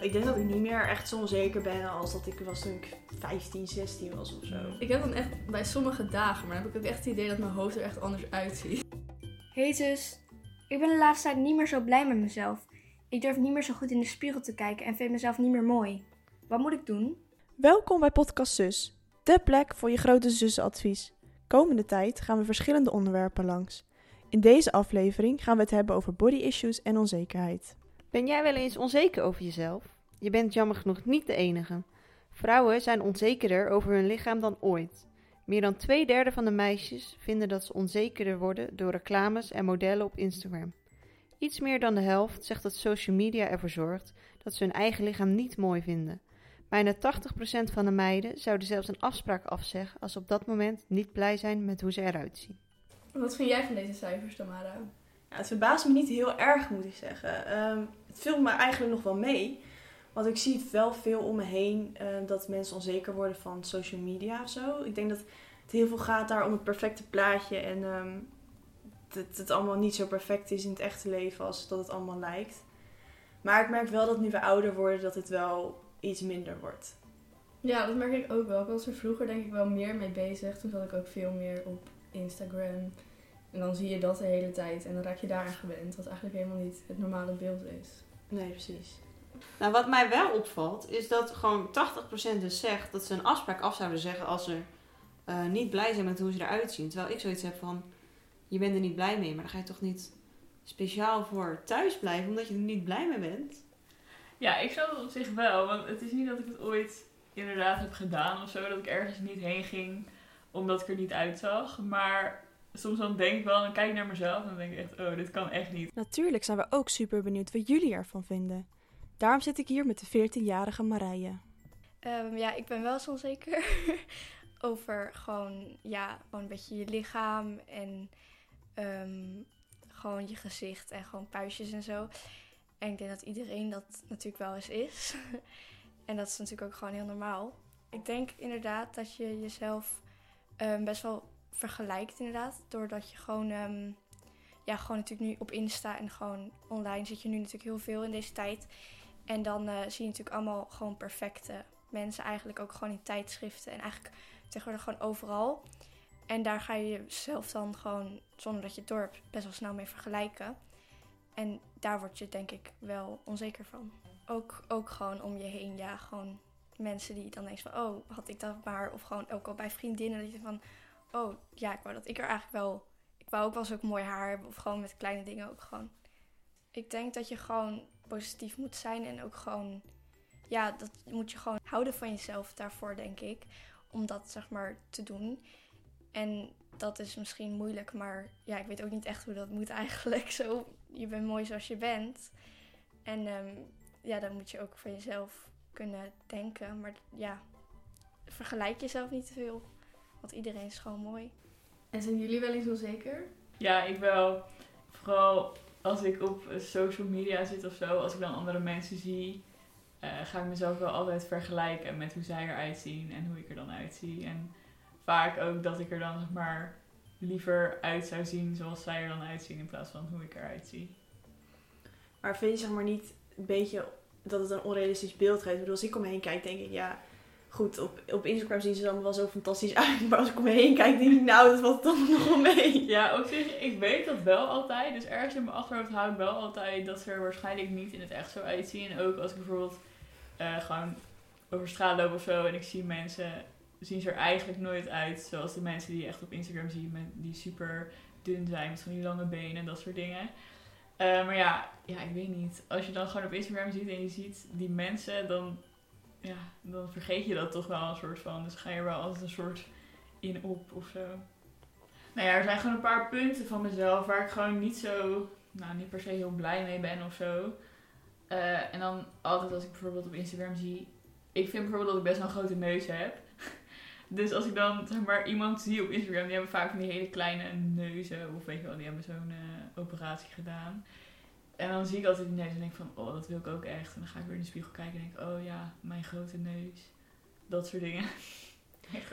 Ik denk dat ik niet meer echt zo onzeker ben als dat ik was toen ik 15, 16 was of zo. Ik heb dan echt bij sommige dagen, maar dan heb ik ook echt het idee dat mijn hoofd er echt anders uitziet. Hey zus, ik ben de laatste tijd niet meer zo blij met mezelf. Ik durf niet meer zo goed in de spiegel te kijken en vind mezelf niet meer mooi. Wat moet ik doen? Welkom bij Podcast Zus, de plek voor je grote zussenadvies. Komende tijd gaan we verschillende onderwerpen langs. In deze aflevering gaan we het hebben over body issues en onzekerheid. Ben jij wel eens onzeker over jezelf? Je bent jammer genoeg niet de enige. Vrouwen zijn onzekerder over hun lichaam dan ooit. Meer dan twee derde van de meisjes vinden dat ze onzekerder worden door reclames en modellen op Instagram. Iets meer dan de helft zegt dat social media ervoor zorgt dat ze hun eigen lichaam niet mooi vinden. Bijna 80% van de meiden zouden zelfs een afspraak afzeggen als ze op dat moment niet blij zijn met hoe ze eruit zien. Wat vind jij van deze cijfers, Tamara? Het verbaast me niet heel erg, moet ik zeggen. Ehm, het viel me eigenlijk nog wel mee. Want ik zie wel veel om me heen eh, dat mensen onzeker worden van social media of zo. Ik denk dat het heel veel gaat daar om het perfecte plaatje. En ehm, dat het allemaal niet zo perfect is in het echte leven als dat het allemaal lijkt. Maar ik merk wel dat nu we ouder worden, dat het wel iets minder wordt. Ja, dat merk ik ook wel. Ik was er vroeger denk ik wel meer mee bezig. Toen zat ik ook veel meer op Instagram. En dan zie je dat de hele tijd en dan raak je daaraan gewend. Wat eigenlijk helemaal niet het normale beeld is. Nee, precies. Nou, wat mij wel opvalt, is dat gewoon 80% dus zegt dat ze een afspraak af zouden zeggen als ze eh, niet blij zijn met hoe ze eruit zien. Terwijl ik zoiets heb van, je bent er niet blij mee, maar dan ga je toch niet speciaal voor thuis blijven omdat je er niet blij mee bent? Ja, ik snap het op zich wel. Want het is niet dat ik het ooit inderdaad heb gedaan of zo. Dat ik ergens niet heen ging omdat ik er niet uitzag. Maar soms dan denk ik wel, dan kijk ik naar mezelf en dan denk ik echt, oh, dit kan echt niet. Natuurlijk zijn we ook super benieuwd wat jullie ervan vinden. Daarom zit ik hier met de 14-jarige Marije. Ehm, ja, ik ben wel eens onzeker over gewoon, ja, gewoon een beetje je lichaam en ehm, gewoon je gezicht en gewoon puistjes en zo. En ik denk dat iedereen dat natuurlijk wel eens is. en dat is natuurlijk ook gewoon heel normaal. Ik denk inderdaad dat je jezelf ehm, best wel vergelijkt inderdaad. Doordat je gewoon, ehm, ja, gewoon natuurlijk nu op Insta en gewoon online zit je nu natuurlijk heel veel in deze tijd. En dan eh, zie je natuurlijk allemaal gewoon perfecte mensen eigenlijk ook gewoon in tijdschriften en eigenlijk tegenwoordig gewoon overal. En daar ga je jezelf dan gewoon, zonder dat je het dorp best wel snel mee vergelijken. En daar word je denk ik wel onzeker van. Ook, ook gewoon om je heen, ja, gewoon mensen die dan denken van, oh, had ik dat maar. Of gewoon ook al bij vriendinnen dat je van, oh, ja, ik wou dat ik er eigenlijk wel, ik wou ook wel ook mooi haar hebben. Of gewoon met kleine dingen ook gewoon. Ik denk dat je gewoon positief moet zijn en ook gewoon, ja, dat moet je gewoon houden van jezelf daarvoor, denk ik. Om dat, zeg maar, te doen. En dat is misschien moeilijk, maar ja, ik weet ook niet echt hoe dat moet eigenlijk. Zo, je bent mooi zoals je bent. En ehm, ja, dan moet je ook van jezelf kunnen denken. Maar ja, vergelijk jezelf niet te veel. Want iedereen is gewoon mooi. En zijn jullie wel eens onzeker? Ja, ik wel. Vooral als ik op social media zit of zo, als ik dan andere mensen zie, eh, ga ik mezelf wel altijd vergelijken met hoe zij eruit zien en hoe ik er dan uitzie. En vaak ook dat ik er dan zeg maar liever uit zou zien zoals zij er dan uitzien in plaats van hoe ik eruit zie. Maar vind je zeg maar niet een beetje dat het een onrealistisch beeld geeft? Ik bedoel, als ik om me heen kijk, denk ik, ja, goed, op, op Instagram zien ze er wel zo fantastisch uit. Maar als ik om me heen kijk, denk ik, nou, dat valt dan nog wel mee. Ja, op zich, ik weet dat wel altijd. Dus ergens in mijn achterhoofd hou ik wel altijd dat ze er waarschijnlijk niet in het echt zo uitzien. En ook als ik bijvoorbeeld eh, gewoon over straat loop of zo en ik zie mensen, zien ze er eigenlijk nooit uit zoals de mensen die je echt op Instagram ziet, die super dun zijn, met van die lange benen en dat soort dingen. Eh, maar ja, ja, ik weet niet. Als je dan gewoon op Instagram ziet en je ziet die mensen, dan, ja, dan vergeet je dat toch wel een soort van. Dus ga je wel altijd een soort in op of zo. Nou ja, er zijn gewoon een paar punten van mezelf waar ik gewoon niet zo, nou niet per se heel blij mee ben of zo. Eh, en dan altijd als ik bijvoorbeeld op Instagram zie, ik vind bijvoorbeeld dat ik best wel een grote neus heb. Dus als ik dan zeg maar iemand zie op Instagram, die hebben vaak van die hele kleine neuzen. Of weet je wel, die hebben zo'n eh, operatie gedaan. En dan zie ik altijd die neus en denk van, oh, dat wil ik ook echt. En dan ga ik weer in de spiegel kijken en denk, oh ja, mijn grote neus. Dat soort dingen.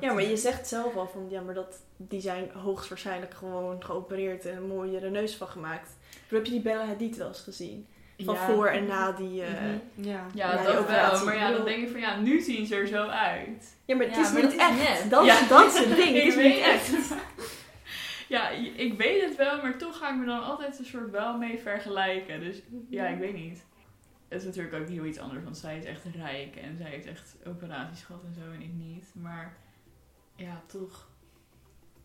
Ja, maar je zegt zelf al van, ja, maar dat, die zijn hoogstwaarschijnlijk gewoon geopereerd en een mooiere neus van gemaakt. Hoe heb je die Bella Hadid wel eens gezien? Van Ja. voor en na die... eh, Mhm. Ja. Ja, dat wel. operatie. Maar ja, Ik dan denk je van ja, nu zien ze er zo uit. Ja, maar het Ja, is maar niet dat is echt. net. Dat, Ja. dat is het ding. Het Ik is niet echt. Ja, ik weet het wel, maar toch ga ik me dan altijd een soort wel mee vergelijken. Dus ja, ik weet niet. Het is natuurlijk ook heel iets anders, want zij is echt rijk en zij heeft echt operaties gehad en zo en ik niet. Maar ja, toch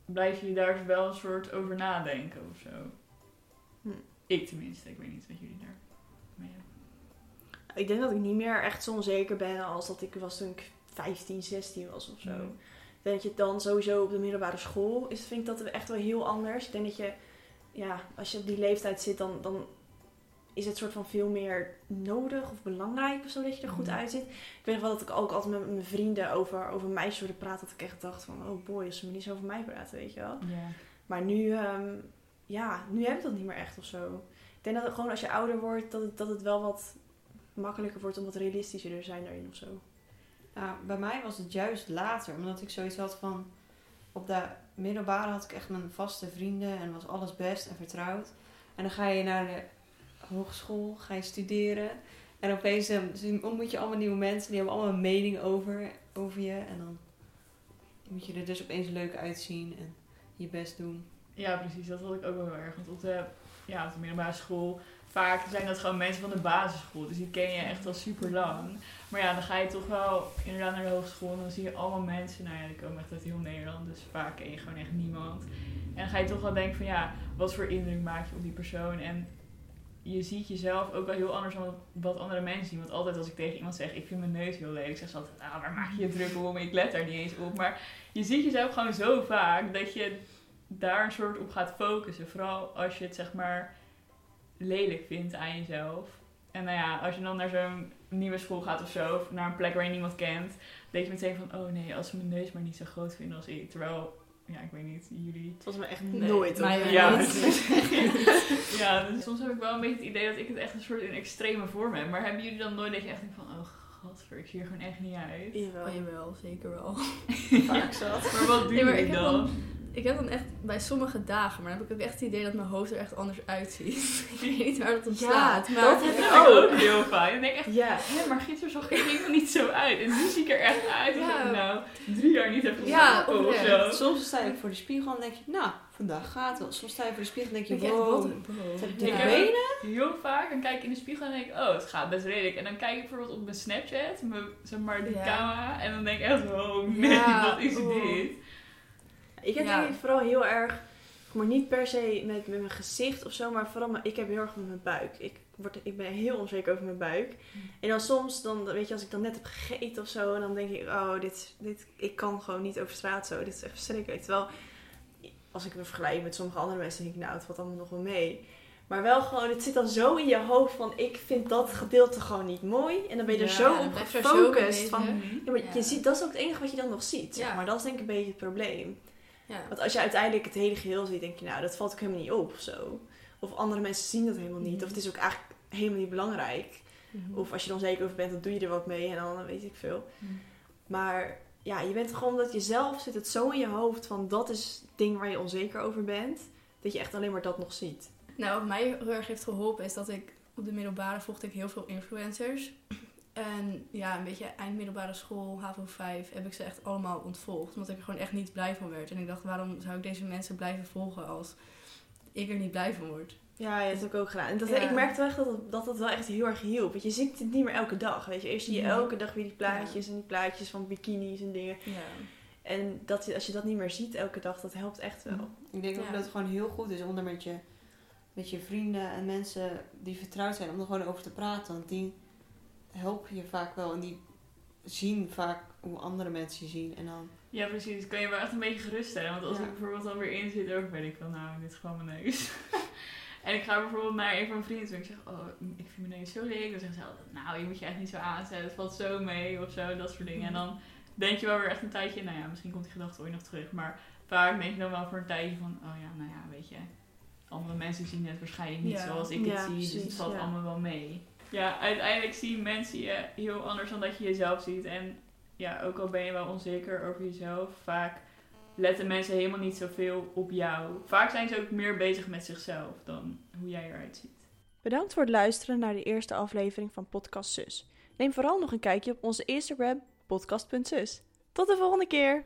blijf je daar wel een soort over nadenken of zo. Hm. Ik tenminste, ik weet niet wat jullie daar mee hebben. Ik denk dat ik niet meer echt zo onzeker ben als dat ik was toen ik 15, 16 was of zo. Mm. Dat je dan sowieso op de middelbare school is, vind ik dat echt wel heel anders. Ik denk dat je, ja, als je op die leeftijd zit, dan, dan is het soort van veel meer nodig of belangrijk of zo dat je er goed Mhm. uitziet. Ik weet nog wel dat ik ook altijd met mijn vrienden over, over meisjes hoorde praten, dat ik echt dacht van, oh boy, als ze maar niet zo over mij praten, weet je wel. Maar nu, ehm, ja, nu heb ik dat niet meer echt of zo. Ik denk dat het gewoon als je ouder wordt, dat het, dat het wel wat makkelijker wordt om wat realistischer te zijn daarin of zo. Ja, bij mij was het juist later, omdat ik zoiets had van... Op de middelbare had ik echt mijn vaste vrienden en was alles best en vertrouwd. En dan ga je naar de hogeschool, ga je studeren. En opeens eh, ontmoet je allemaal nieuwe mensen, die hebben allemaal een mening over, over je. En dan moet je er dus opeens leuk uitzien en je best doen. Ja, precies. Dat had ik ook wel heel erg. Want op de, ja, op de middelbare school, vaak zijn dat gewoon mensen van de basisschool. Dus die ken je echt al super lang. Maar ja, dan ga je toch wel inderdaad naar de hogeschool en dan zie je allemaal mensen. Nou ja, die komen echt uit heel Nederland. Dus vaak ken je gewoon echt niemand. En dan ga je toch wel denken van ja, wat voor indruk maak je op die persoon? En je ziet jezelf ook wel heel anders dan wat andere mensen zien. Want altijd als ik tegen iemand zeg, ik vind mijn neus heel lelijk, zeg ze altijd, ah, waar maak je je druk om? Ik let daar niet eens op. Maar je ziet jezelf gewoon zo vaak dat je daar een soort op gaat focussen. Vooral als je het zeg maar lelijk vindt aan jezelf. En nou ja, als je dan naar zo'n nieuwe school gaat of zo, of naar een plek waar je niemand kent, denk je meteen van, oh nee, als ze mijn neus maar niet zo groot vinden als ik. Terwijl, ja, ik weet niet, jullie Het was me echt Nee, nooit. ook ja, niet. ja, dus soms heb ik wel een beetje het idee dat ik het echt een soort in extreme vorm heb. Maar hebben jullie dan nooit dat je echt denkt van, oh godver, ik zie er gewoon echt niet uit. Jawel. Oh, jawel, zeker wel. Vaak zat. Maar wat doen Nee, maar jullie ik heb dan? Ik heb dan echt bij sommige dagen, maar dan heb ik ook echt het idee dat mijn hoofd er echt anders uitziet. ik weet niet waar dat op Ja, staat. Maar dat heb Dat ik ik ook. heel fijn. Dan denk ik echt, Ja. hé, maar gisteren zag ik er niet zo uit. En nu zie ik er echt uit Ja. ik nou drie jaar niet heb Ja, geslapen of zo. Soms sta je voor de spiegel en denk je, nou, vandaag gaat het wel. Soms sta je voor de spiegel en denk je, wow, wat heb ik Ik benen? Heel vaak dan kijk ik in de spiegel en denk ik, oh, het gaat best redelijk. En dan kijk ik bijvoorbeeld op mijn Snapchat, mijn, zeg maar, Ja. camera. En dan denk ik echt, oh nee, Ja, wat is dit? Ik heb Ja. denk ik vooral heel erg, maar niet per se met, met mijn gezicht of zo, maar vooral mijn, ik heb heel erg met mijn buik. Ik, word, ik ben heel onzeker over mijn buik. En dan soms, dan, weet je, als ik dan net heb gegeten of zo, en dan denk ik, oh, dit, dit, ik kan gewoon niet over straat zo. Dit is echt verschrikkelijk. Terwijl, als ik me vergelijk met sommige andere mensen, denk ik, nou, het valt allemaal nog wel mee. Maar wel gewoon, het zit dan zo in je hoofd van, ik vind dat gedeelte gewoon niet mooi. En dan ben je er Ja, zo op zo gefocust. Van, ja, maar Ja. je ziet, dat is ook het enige wat je dan nog ziet. Zeg maar dat is denk ik een beetje het probleem. Ja. Want als je uiteindelijk het hele geheel ziet, denk je, nou, dat valt ook helemaal niet op of zo. Of andere mensen zien dat helemaal niet. Mhm. Of het is ook eigenlijk helemaal niet belangrijk. Mhm. Of als je er onzeker over bent, dan doe je er wat mee en dan weet ik veel. Mhm. Maar ja, je bent gewoon dat jezelf zit het zo in je hoofd van dat is het ding waar je onzeker over bent. Dat je echt alleen maar dat nog ziet. Nou, wat mij heel erg heeft geholpen is dat ik op de middelbare volgde ik heel veel influencers. En ja, een beetje eind middelbare school, HAVO 5, heb ik ze echt allemaal ontvolgd. Omdat ik er gewoon echt niet blij van werd. En ik dacht, waarom zou ik deze mensen blijven volgen als ik er niet blij van word? Ja, ja, dat heb ik ook gedaan. En dat, Ja. ik merkte wel echt dat het, dat het wel echt heel erg hielp. Want je ziet het niet meer elke dag. Weet je, eerst zie je elke dag weer die plaatjes en die plaatjes van bikinis en dingen. Ja. En dat, als je dat niet meer ziet elke dag, dat helpt echt wel. Ik denk ook dat het gewoon heel goed is om er met je, met je vrienden en mensen die vertrouwd zijn, om er gewoon over te praten. Want die helpen je vaak wel en die zien vaak hoe andere mensen je zien. En dan, Ja, precies. Kan je wel echt een beetje geruststellen. Want als Ja. ik bijvoorbeeld dan weer in zit, ook weet ik van, nou, dit is gewoon mijn neus. en ik ga bijvoorbeeld naar een van mijn vrienden toe en ik zeg, oh, ik vind mijn neus zo lelijk. Dan zeggen ze altijd, nou, je moet je echt niet zo aanzetten. Het valt zo mee of zo, dat soort dingen. En dan denk je wel weer echt een tijdje, nou ja, misschien komt die gedachte ooit nog terug. Maar vaak denk je dan wel voor een tijdje van, oh ja, nou ja, weet je. Andere mensen zien het waarschijnlijk niet Ja. zoals ik Ja, het zie, dus het valt ja. allemaal wel mee. Ja, uiteindelijk zien mensen je heel anders dan dat je jezelf ziet. En ja, ook al ben je wel onzeker over jezelf, vaak letten mensen helemaal niet zoveel op jou. Vaak zijn ze ook meer bezig met zichzelf dan hoe jij eruit ziet. Bedankt voor het luisteren naar de eerste aflevering van Podcast Zus. Neem vooral nog een kijkje op onze Instagram podcast.zus. Tot de volgende keer!